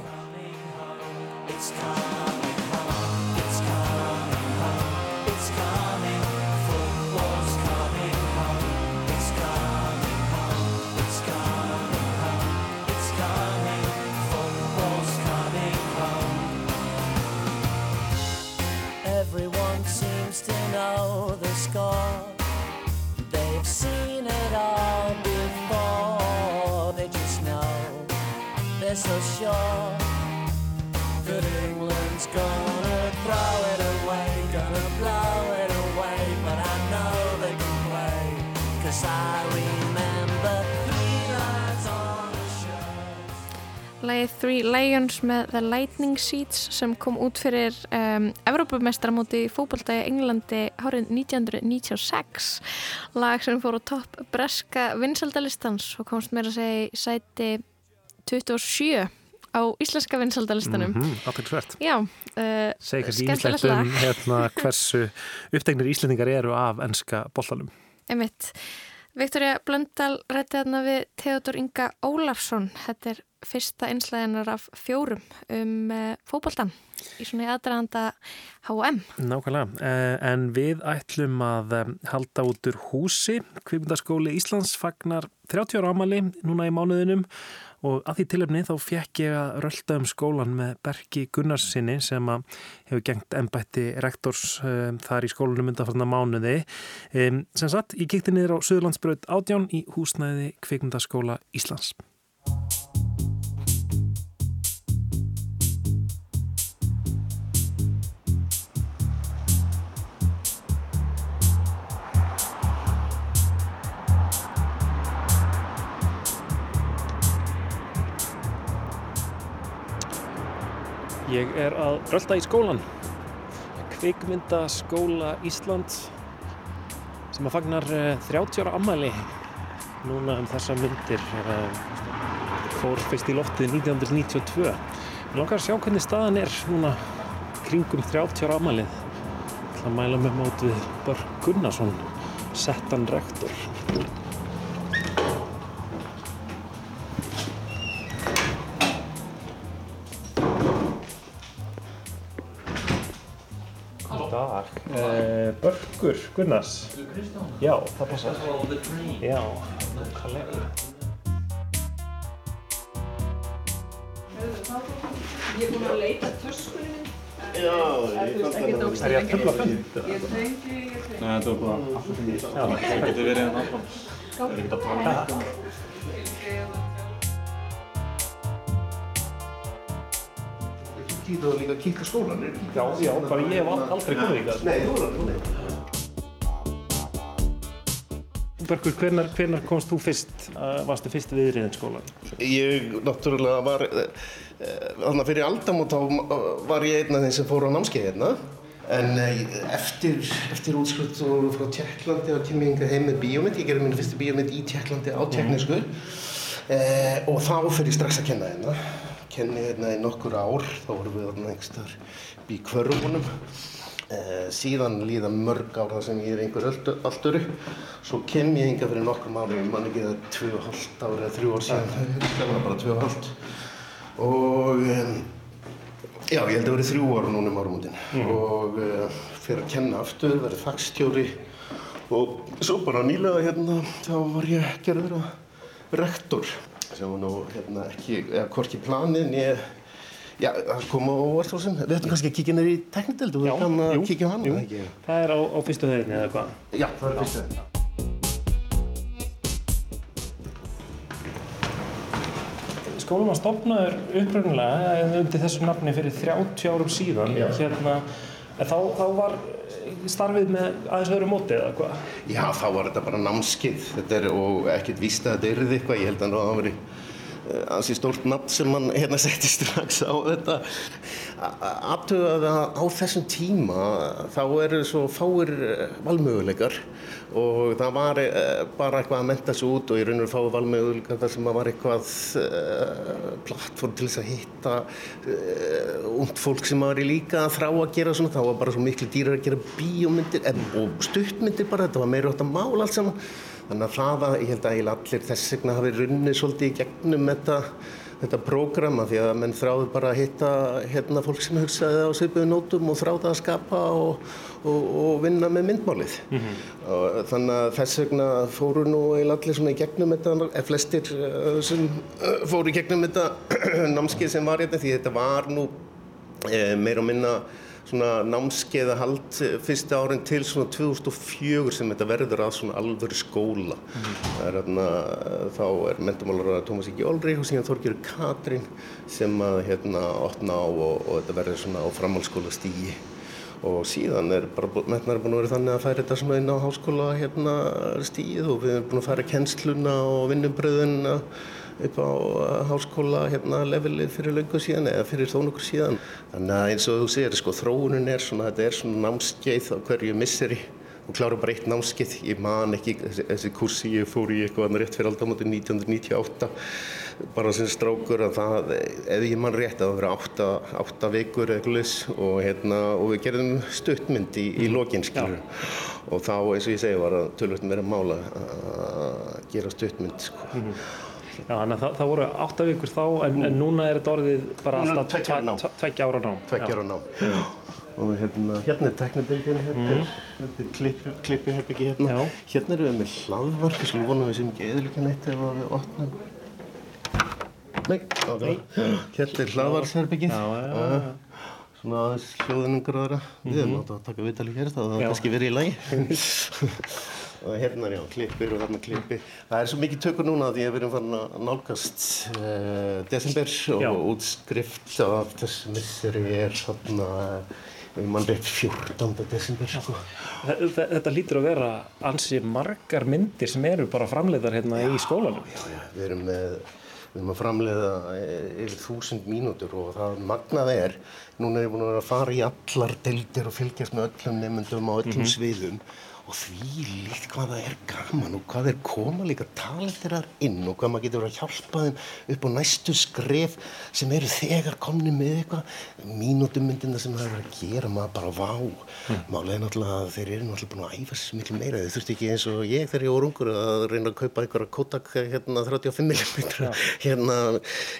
Lagið Three Lions með The Lightning Seeds sem kom út fyrir um, fótbolta í Englandi árið 1996 lag sem fór á topp breska vinsaldalistans og komst meira að segja í sæti 27 á íslenska vinsaldalistanum Mhm, Athyglisvert. Já, uh, Segir kannski ímislegt um hérna, hversu upptegnir íslendingar eru af enska boltanum. Einmitt. Viktoria Blöndal rætti þarna við Theodor Inga Ólafsson. Þetta er fyrsta einslæðinar af fjórum um uh, fótboltan í svona aðdraðanda H&M. Nákvæmlega, Eh, en við ætlum að eh, halda út úr húsi. Kvikmyndaskóli Íslands fagnar 30 ára ámali núna í mánuðinum og að því tilefni þá fekk ég að rölda um skólan með Berki Gunnarsinni sem að hefur gengt ennbætti rektors um, þar í skólanum undanfarnar mánuði. Um, sem sagt, ég kíkti niður á Suðurlandsbröð átján í húsnæði Kvikmyndaskóla Íslands. Ég er að rölda í skólan, kvikmyndaskóla Íslands sem að fagnar eh, 30 ára ammæli núna um þessa myndir eh, fór fyrst í loftið 1992. Mér langar að sjá hvernig staðan er núna kringum 30 ára ammælið. Ég ætla að mæla með mót við Börg Gunnarsson, settan rektor. Börgur Gunnars. Já, það passar. Já, nákvæmlega. Ég er búin að leita töskunni minn. Já, ég fann það. Er ég að trufla fund? Ég tengi, ég tengi. Nei, þetta var bara Já, Það getur verið en áfram. Það er ekkert að tala. í þetta og líka kíkja skólan. er ekki- Já, já, bara ég hef al- aldrei komið hingað. Nei, þú er aldrei komið. Börkur, hvenar, hvenar komst þú fyrst, uh, varstu fyrst viðriðin skólan? Ég náttúrulega var, eh, eh, þannig að fyrir aldamót þá eh, var ég einn af þeim sem fór á námskeið hérna. En eh, eftir, eftir útskrift og frá Tjekklandi þá kem ég hingað heim með bíómynd. Ég gerði mínu fyrstu bíómynd í Tjekklandi á teknísku. Eh, og þá fyrir ég strax að kenna hérna. Kenni hérna í nokkur ár, þá vorum við þarna einhverstaðar í kvörfunum. Eh, síðan líða mörg ár þar sem ég er einhver öldu- allt öru. Svo kem ég hinga fyrir nokkrum árum, ég man ekki það tvö og hálft ár eða þrjú ár síðan. Það var bara tvö og hálft. Og um, já, ég held að verið þrjú ára núna um árumútin. Og uh, fyrir að kenna aftur, verið fagstjóri. Og svo bara nýlega hérna, þá var ég gerður að rektor. Sem var nú hérna ekki, eða hvorki planið, nýja Já, það kom á óvart svo sem. Við ættum kannski að kíkja neyri í teknideldu og kannan að kíkja á hann, jú. eða ekki? Það er á, á fyrstu þeirri eða hvað? Já, það er fyrstu þeirri. Skólinn var stopnaður uppröðnulega undir þessu nafni fyrir 30 árum síðan. Hérna, þá, þá var starfið með aðeins öðru móti eða hvað? Já, þá var þetta bara námskið. Þetta er, og ekkert víst að þetta yrði eitthvað. Ég held að það var ansi stórt nafn sem mann hérna setti strax á þetta. Aðtöða að á þessum tíma þá eru svo fáir eh, valmöguleikar og það var eh, bara eitthvað að menta sig út og í raun og fáið valmöguleikar þar sem að var eitthvað uh, plattform til þess að hitta uh, ungt fólk sem var í líka að þrá að gera svona. Það var bara svo miklu dýrar að gera bíómyndir og stuttmyndir bara, þetta var meira átt að mála allt saman. Þannig að það að ég held að allir þess vegna hafi runnið svolítið í gegnum þetta, þetta prógrama því að menn þráðu bara að hitta hérna fólk sem hugsaði á svipuðu nótum og þráðu að skapa og, og, og vinna með myndmálið. og, þannig að þess vegna fóru nú allir svona í gegnum þetta, eða flestir eh, sem eh, fóru í gegnum þetta námskeið sem var hérna því þetta var nú eh, meira og minna námskeiða hald fyrsta árin til svona 2004 sem þetta verður að alvöru skóla. Það er hérna, þá er mentumálar Tómas Ingi Olri og síðan Þorgjörður Katrín sem að hérna opna á og, og þetta verður á framhaldsskóla stígi. Og síðan er bara, metnar búin að vera þannig að færa þetta svona inn á háskóla hérna stíð og við erum búin að færa kennsluna og vinnubröðuna upp á háskóla hérna levelið fyrir löngu síðan eða fyrir þó nokkur síðan. Þannig að eins og þú segir, sko, þróunin er svona, þetta er svona námskeið á hverju misseri og klára bara eitt námskeið. Ég man ekki þessi, þessi kursi ég fór í eitthvað rétt fyrir aldamóti 1998 bara sem strákur að það, ef ég man rétt, að það verið átta, vikur eða eitthvað og, hérna, og við gerðum stuttmynd í, í lokinn, skilur. Og þá, eins og ég segi, var það tölvöld meira mála að gera stuttmynd, sko. Já, þannig að það, það voru átta vikur þá en, en núna er þetta orðið bara alltaf tveggja ára nám. tve- tveggja ára nám. Ára nám. Og hérna, hérna er teknibildin, hérna er, þetta er klippi, klippiherbyggi hérna. Já. Hérna erum við með hlaðvarp, við skulum vona við séum ekki eðlika neitt ef að við opnum. Nei, Nei. hérna er hlaðvarpsherbyggið. Já, já, já, já. Svona aðeins hljóðinum gráðara. Við erum átt að taka viðtal í hér, það var Já. kannski verið í lagi. og hérna já, klippir og þarna klippi. Það er svo mikið tökur núna að ég hef verið farin að nálgast uh, desember og Já. útskrift af þessu misseri er þarna, við mann rétt 14. desember, sko. Þe- þe- Þetta lítur að vera ansi margar myndir sem eru bara framleiðar hérna í skólanum. Við erum með, við erum að framleiða eh, yfir þúsund mínútur og það magnað er, núna er ég búin að vera að fara í allar deildir og fylgjast með öllum nefndum á öllum Mhm. sviðum og því líkt hvað það er gaman og hvað er koma líka talenterar inn og hvað maður getur að hjálpa þeim upp á næstu skref sem eru þegar komni með eitthvað. Mínútumyndina sem það er verið að gera maður bara vá. Mm. málið er náttúrulega að þeir eru náttúrulega búin að æfa sér miklu meira. Þeir þurfti ekki eins og ég þegar ég voru ungur að reyna að kaupa einhverja Kodak hérna 35 mm hérna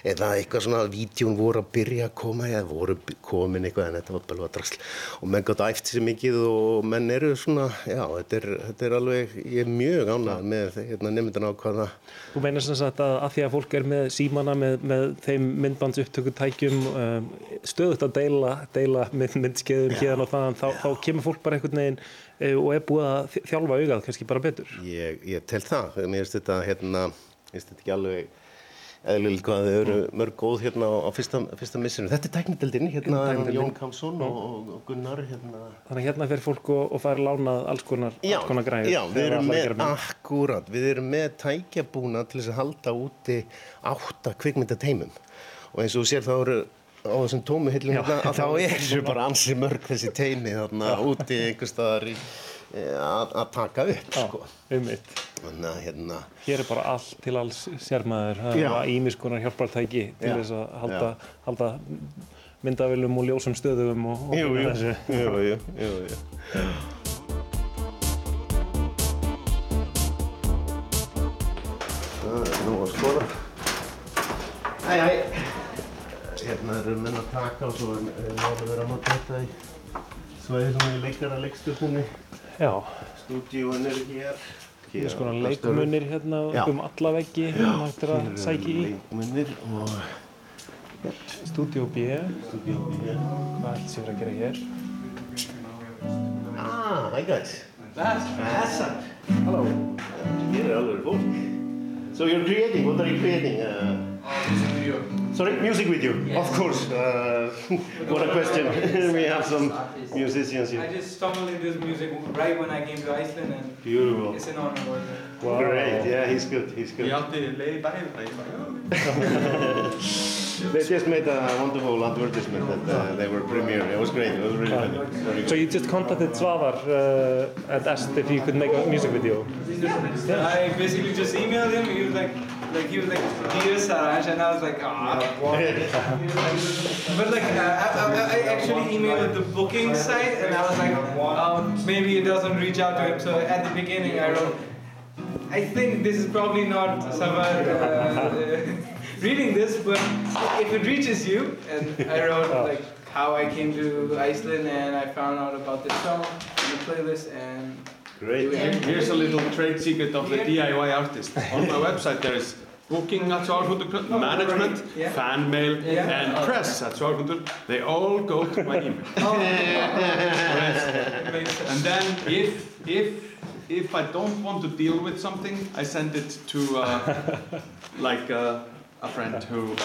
eða eitthvað svona vídjón voru að byrja að koma eða voru komin eitthvað en þetta var bara drasl. Og menn gátt æft sér mikið og menn eru svona já þetta er, þetta er alveg ég er mjög ánægð með hérna nefndina á hvaða Þú meinar sem sagt að, að því að fólk er með símana með, með þeim myndbandsupptökutækjum um, stöðut að deila, deila mynd, myndskeiðum hérna og þaðan, þá, þá kemur fólk bara einhvern veginn uh, og er búið að þjálfa augað kannski bara betur. Ég, ég tel það, mér finnst þetta hérna, mér finnst þetta ekki alveg eðlilega hvað þau eru mörg góð hérna á, fyrsta, fyrsta missinu. Þetta er tæknideldin, hérna Tæknideildin. Jón Kamsson og, og Gunnar hérna. Þannig að hérna fyrir fólk og, og fær lánað alls konar, alls konar græður. Já, við erum með, akkúrat, við erum með tækjabúna til þess að halda úti átta kvikmyndateimum. Og eins og þú sér þá eru á þessum tómu hillum Já. hérna, að þá eru bara ansi mörg þessi teimi þarna úti einhvers staðar í, að að taka upp, sko. Um mitt. Þannig að hérna, Hér er bara allt til alls sérmaður. Það Já. er ímis konar hjálpartæki til Já. þess að halda, Já. halda myndavillum og ljósum stöðum og, og jú, jú, þessu. jú, jú, jú. Það er nú að skoða. Æ, æ. Hérna eru menn að taka og svo er náður verið að nota þetta í svæði svona í leikara leikstjórnunni. Já. Stúdíun er hér. Hér er svona leikmunir hérna Já. um alla veggi sem hægt er að sækja í. Leikmunir og Studio B. Studio B. Hvað ætla sér að gera hér? Ah, hi guys. Blessa. Hello. Hér er alveg fólk. So you're creating, what are you creating? Uh. Sorry, music video, of course. Uh, what a question. we have some musicians here. I just stumbled into this music right when I came to Iceland and Beautiful. it's an honor working. Wow. Great, yeah, he's good, he's good. Ég átti leið í bæinn, það ég bara, They just made a wonderful advertisement that uh, they were premiere. It was great, it was really funny. Good. So you just contacted Svavar uh, and asked if you could make a music video. I basically just emailed him. He was like, like he was like, dear Saransh, and I was like, ah. but like, uh, I, I, I actually emailed the booking site, and I was like, um, maybe it doesn't reach out to him. So at the beginning, I wrote, I think this is probably not Savar uh, reading this, but if it reaches you, and I wrote like how I came to Iceland and I found out about this song in the playlist and. Great. Here- Here's a little trade secret of the DIY artist. On my website there is booking at Sárhundur, management, Yeah. fan mail, Yeah. and press at Sárhundur. They all go to my email. And then if, if, if I don't want to deal with something, I send it to uh, like uh, a friend who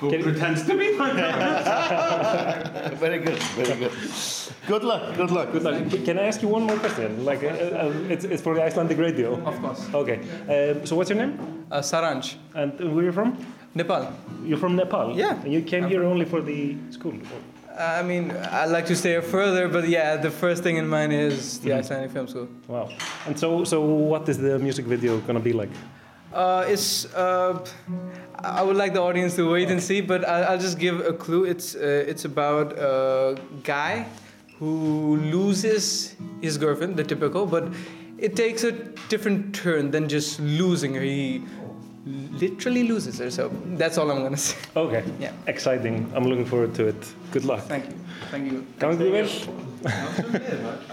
who pretends to be my Very good, very good. Good luck, good luck. Good luck. Can I ask you one more question? Like, uh, uh, it's, it's for the Icelandic radio. Of course. Okay. Um, so what's your name? Uh, Saranj. And where are you from? Nepal. You're from Nepal? Yeah. And you came here only for the school? I mean, I'd like to stay here further, but yeah, the first thing in mind is the Mhm. Icelandic Film School. Wow. And so, so what is the music video gonna be like? Uh, it's. Uh, I would like the audience to wait and see, but I'll, I'll just give a clue. It's. Uh, it's about a guy who loses his girlfriend, the typical, but it takes a different turn than just losing her. He literally loses her. So that's all I'm gonna say. Okay. Yeah. Exciting. I'm looking forward to it. Good luck. Thank you. Thank you. Gangi vel.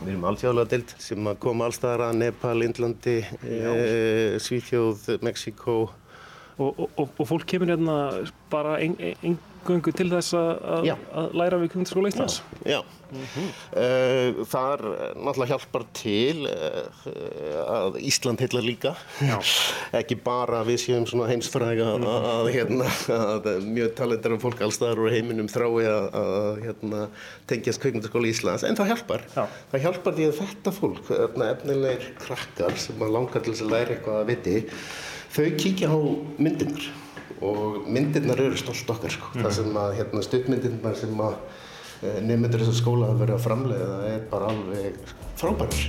Við erum alþjóðlega deild sem að koma allstaðar að Nepal, Indlandi, e, Svíþjóð, Mexíkó. Og, og, og, fólk kemur hérna bara engöngu til þess að, Já. læra við Kundaskóla Íslands? Já. Eh, Þar eh, náttúrulega hjálpar til eh, að Ísland heillar líka. Ekki bara við séum svona heimsfræga að, að, hérna, að mjög talendara fólk allstaðar úr heiminum þrái að, að hérna, tengjast kveikmyndaskóla Íslands. En það hjálpar. Já. Það hjálpar því að þetta fólk, þarna efnilegir krakkar sem langar til þess að læra eitthvað að viti, þau kíkja á myndirnar og myndirnar eru stolt okkar sko. Það sem að hérna, stuttmyndirnar sem að nefndur þessar skóla að vera að framleiða er bara alveg frábærar.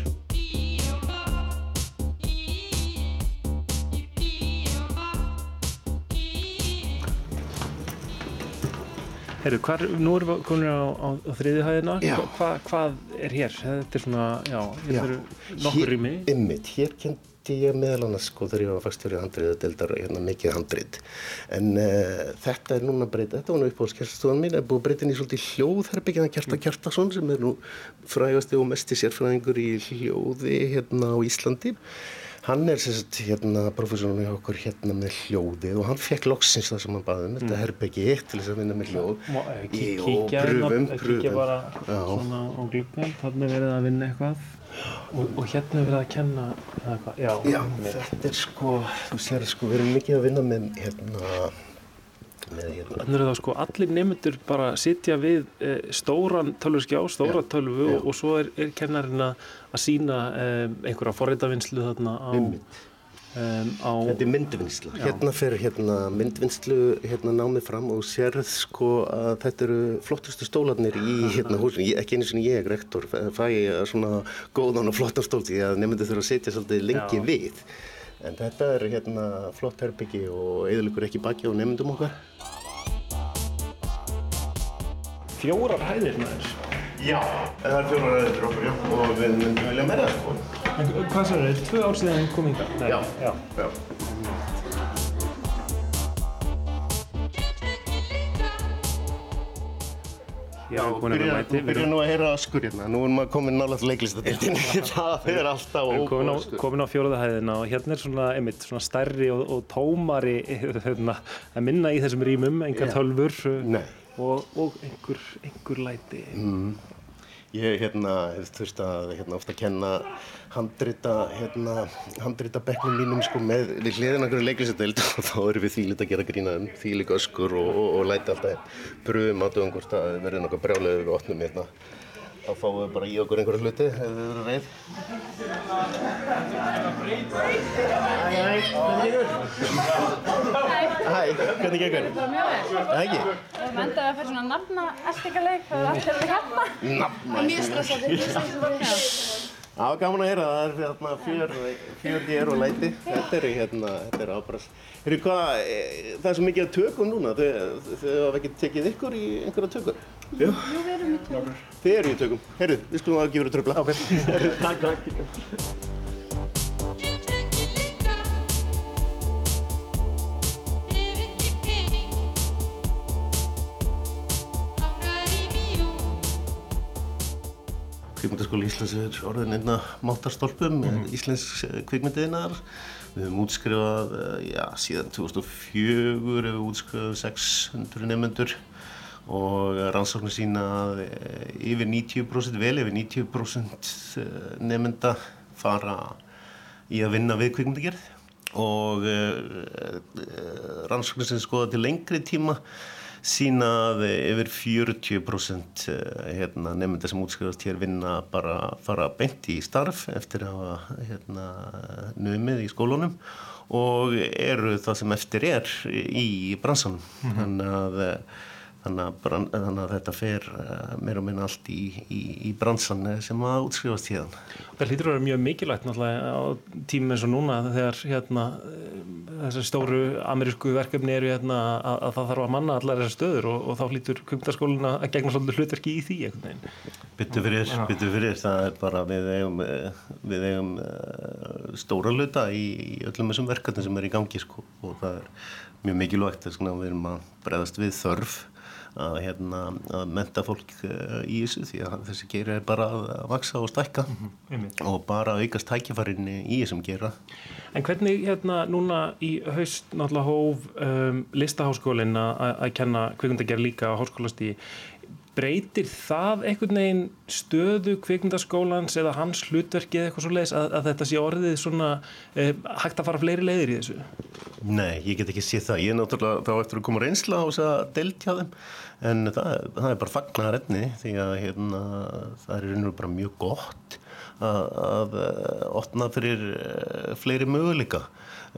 Heyrðu, hvar, nú erum við komin á, á, á þriði hæðina. Já. Hva, hva, hvað er hér? Þetta er svona, já, þetta eru nokkur rými. Ymmit, hér kendi ég meðal annars sko þegar ég var fast fyrir handrið og deildar hérna mikið handrið. En uh, þetta er núna breyta, þetta var nú uppáhaldskerstastofan mín, er búið inn í svolítið hljóðherbyggjaðan Kjarta Kjartason sem er nú frægasti og mesti sérfræðingur í hljóði hérna á Íslandi. Hann er sagt hérna professorinn hjá okkur hérna með hljóðið og hann fekk loksins það sem hann baði um, þetta Mm. herbeggi til þess að vinna með hljóð. Má Jú, kíkja pröfum, pröfum. bara svona á gluggan, þannig er verið að vinna eitthvað og, og hérna er verið að kenna eða hvað, já, Já, þetta er sko, þú sér sko, við erum mikið að vinna með hérna, Þannig eru þá sko allir nemyndur bara sitja við e, stóran tölvuskjá, stóra tölvu og, og svo er, er kennarinn að að sína e, einhverja forritavinslu þarna á, um, á Þetta er myndvinnsla. Já. Hérna fer hérna myndvinnslu hérna námið fram og sérð sko að þetta eru flottustu stólarnir í hérna húsinu. Ekki einu sinni ég, rektor, fæ svona góðan og flottan stól því að nefndu þurfa að setja svolítið lengi Já. við. En þetta er hérna flott herbyggi og eðlugur ekki baki á nefndum okkar. fjórar hæðir maður. Já, það er fjórar hæðir okkur, já. Og við myndum vilja meira sko. En hvað sagður þau? Tvö ár síðan kom hingað? Nei, Já. já. já. Já, að þú byrjar nú að heyra öskur hérna. Nú erum maður komin nálega til leiklistadeildinni. það er alltaf Við erum komin komin á fjóruða hæðina og hérna er svona, einmitt, svona stærri og, og tómari hérna, að minna í þessum rýmum, engar tölfur og, og einhver, einhver læti. Mm. Ég hérna, hef þurft að hérna, ofta kenna handrita, hérna, handrita bekknum mínum sko með við hliðin okkur leiklisadild og þá erum við þvílit að gera grínaðum, þvílik öskur og, og, og læti alltaf bröðum átöðum hvort að verði nokkuð brjálega við opnum hérna. Þá fáum við bara í okkur einhverju hluti ef við verðum reið. Hæ, hvernig gengur? Bara mjög vel. Það ekki? Við endað að fyrir svona nafna estingaleik, það er allt hérna hérna. Nafna- Og mjög stressandi. mjög stressandi. Já, gaman að heyra, það er hérna fjör, fjör hér og læti. Þetta er hérna, þetta er ábrast. Heyrðu hvað, e, það er svo mikið að tökum núna, þau, hafa ekki tekið ykkur í einhverja tökur? Jú. Jú, við erum í tökum. Þið eru í tökum. Heyrðu, við skulum að gefa þér tröfla. Takk, Kvikmyndaskóli Íslands er orðin einna máttarstolpum mm -hmm. Íslands kvikmyndiðinnar. Við höfum útskrifað, eh, já, síðan 2004 hefur við útskrifað 600 nefnendur og rannsóknir sína að eh, yfir 90%, vel yfir 90% nefnda fara í að vinna við kvikmyndagerð og rannsóknir sem skoða til lengri tíma sína að yfir 40% eh, hérna, nefnda sem útskrifast hér vinna bara fara beint í starf eftir að hafa hérna, numið í skólunum og eru það sem eftir er í bransanum. Mhm. Þannig að eh, Þannig að, þannig að þetta fer uh, meira og minna allt í, í, í bransan eh, sem að útskrifast hérna. Það hlýtur að vera mjög mikilvægt náttúrulega á tímum eins og núna þegar hérna, þessar stóru amerísku verkefni eru hérna, að, að það þarf að manna allar þessar stöður og, og þá hlýtur kvimtaskólina að gegna svolítið hlutverki í því einhvern veginn. Byttu fyrir, byttu fyrir, það er bara við eigum, eh, við eigum stóra hluta í, í öllum þessum verkefni sem er í gangi sko og það er mjög mikilvægt að við erum að bregðast við þörf að, hérna, að menta fólk uh, í þessu því að þessi geira er bara að, vaksa og stækka einmitt. og bara aukast tækifærinni í þessum gera. En hvernig hérna núna í haust náttúrulega hóf um, listaháskólinn að kenna kvikmyndagerð líka á háskólastíði breytir það einhvern veginn stöðu kvikmyndaskólans eða hans hlutverki eða eitthvað svo leiðis að, að þetta sé orðið svona eh, hægt að fara fleiri leiðir í þessu? Nei, ég get ekki séð það. Ég er náttúrulega þá eftir að koma reynsla á þess að deilt hjá þeim en það, það er bara fagnar efni því að hérna, það er einhverjum bara mjög gott að, að eh, opna fyrir eh, fleiri möguleika.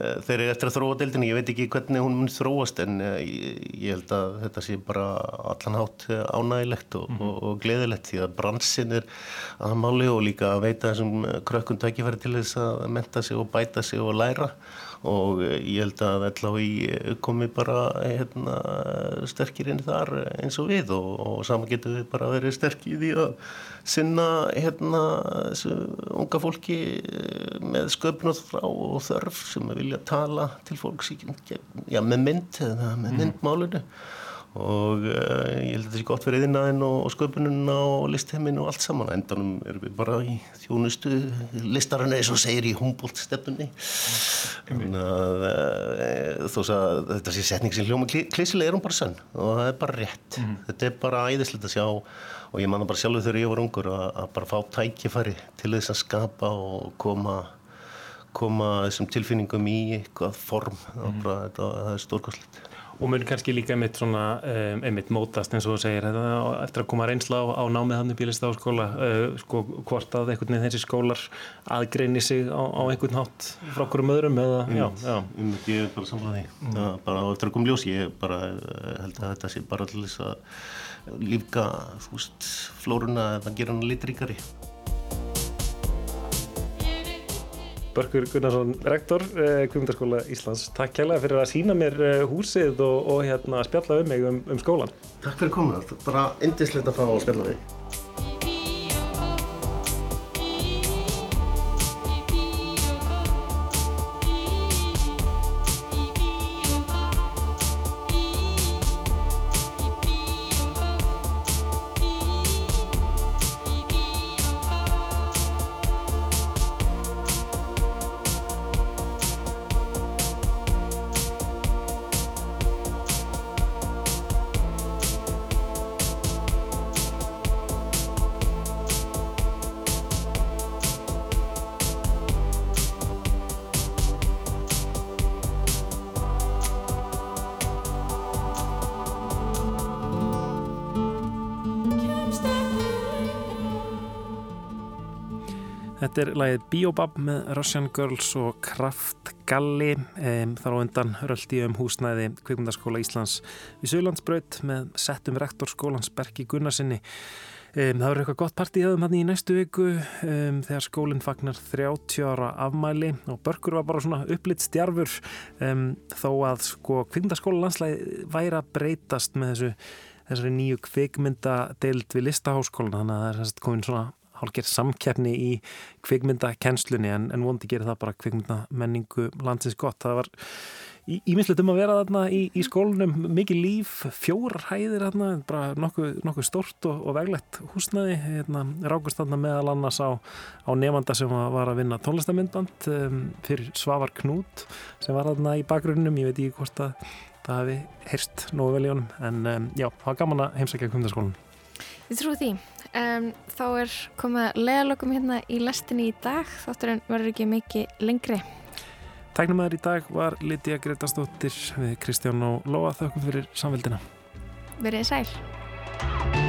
Eh, Þeir eru eftir að þróa deildinni, ég veit ekki hvernig hún mun þróast en eh, ég, held að þetta sé bara allan hátt eh, ánægilegt og, og, og gleðilegt því að bransin er að máli og líka að veita þessum krökkum tækifæri til þess að menta sig og bæta sig og læra og eh, ég held að LHI komi bara hérna, sterkir inn þar eins og við og, og saman getur við bara verið sterkir í því að sinna hérna, unga fólki eh, með sköpun og þörf sem vilja tala til fólks í, já, með mynd með Mhm. myndmálinu og uh, ég held að þetta sé gott fyrir yðnaðinn og, og sköpununa og listheimin og allt saman. Endanum erum við bara í þjónustu listarinn eins og segir í Humboldt stefnunni þannig að uh, þó að þetta sé setning sem hljóma klísilega er hún bara sönn og það er bara rétt. Þetta er bara æðislegt að sjá og ég manna bara sjálfur þegar ég var ungur að, að bara fá tækifæri til þess að skapa og koma koma þessum tilfinningum í eitthvað form. Mm. bara, þetta, það er stórkostlegt og mun kannski líka einmitt svona um, einmitt mótast eins og þú segir þetta, eftir að koma reynsla á, á námið hann í bílista á skóla uh, sko hvort að einhvern veginn þessi skólar aðgreini sig á, á einhvern hátt frá okkurum öðrum eða já, já. Um, ég er bara því mm. bara eftir að koma ljós ég bara held að þetta sé bara til þess að lífka flórunna eða gera hann litríkari Börkur Gunnarsson, rektor eh, Kvömyndaskóla Íslands. Takk kærlega fyrir að sína mér eh, húsið og, og hérna, spjalla um mig um, um skólan. Takk fyrir komuna, bara indislegt að fá að spjalla þig. Er lagið Biobab með Russian Girls og Kraft Galli um, þar á undan röldi um húsnæði Kvikmundaskóla Íslands við Söðlandsbraut með settum rektorskólans Berki Gunnarsinni um, Það verður eitthvað gott partíðaðum hann í næstu viku um, þegar skólinn fagnar 30 ára afmæli og Börkur var bara svona upplitt stjarfur þó að sko Kvikmundaskóla landslæði væri að breytast með þessu þessari nýju kvikmyndadeild við listaháskólan þannig að það er komin svona hálfgerð samkeppni í kvikmyndakennslunni en, en vondi gerir það bara kvikmyndamenningu landsins gott. Það var íminsleitt um að vera þarna í, í skólunum, mikið líf, fjórar hæðir þarna, bara nokkuð, nokkuð stórt og, og veglegt húsnaði. Hérna, rákust þarna meðal annars á, á nefanda sem var að vinna tónlistamindband um, fyrir Svavar Knút sem var þarna í bakgrunnum, ég veit ekki hvort að það hefði heyrst nógu vel í honum en um, já, það var gaman að heimsækja kvindaskólan. Ég trú því. Um, þá er komið leðalokum hérna í lestinni í dag. Þátturinn verður ekki mikið lengri. Tæknumæður í dag var Lítiða Gretarsdóttir við Kristján og Lóa þökkum fyrir samveldina. Verðið sæl.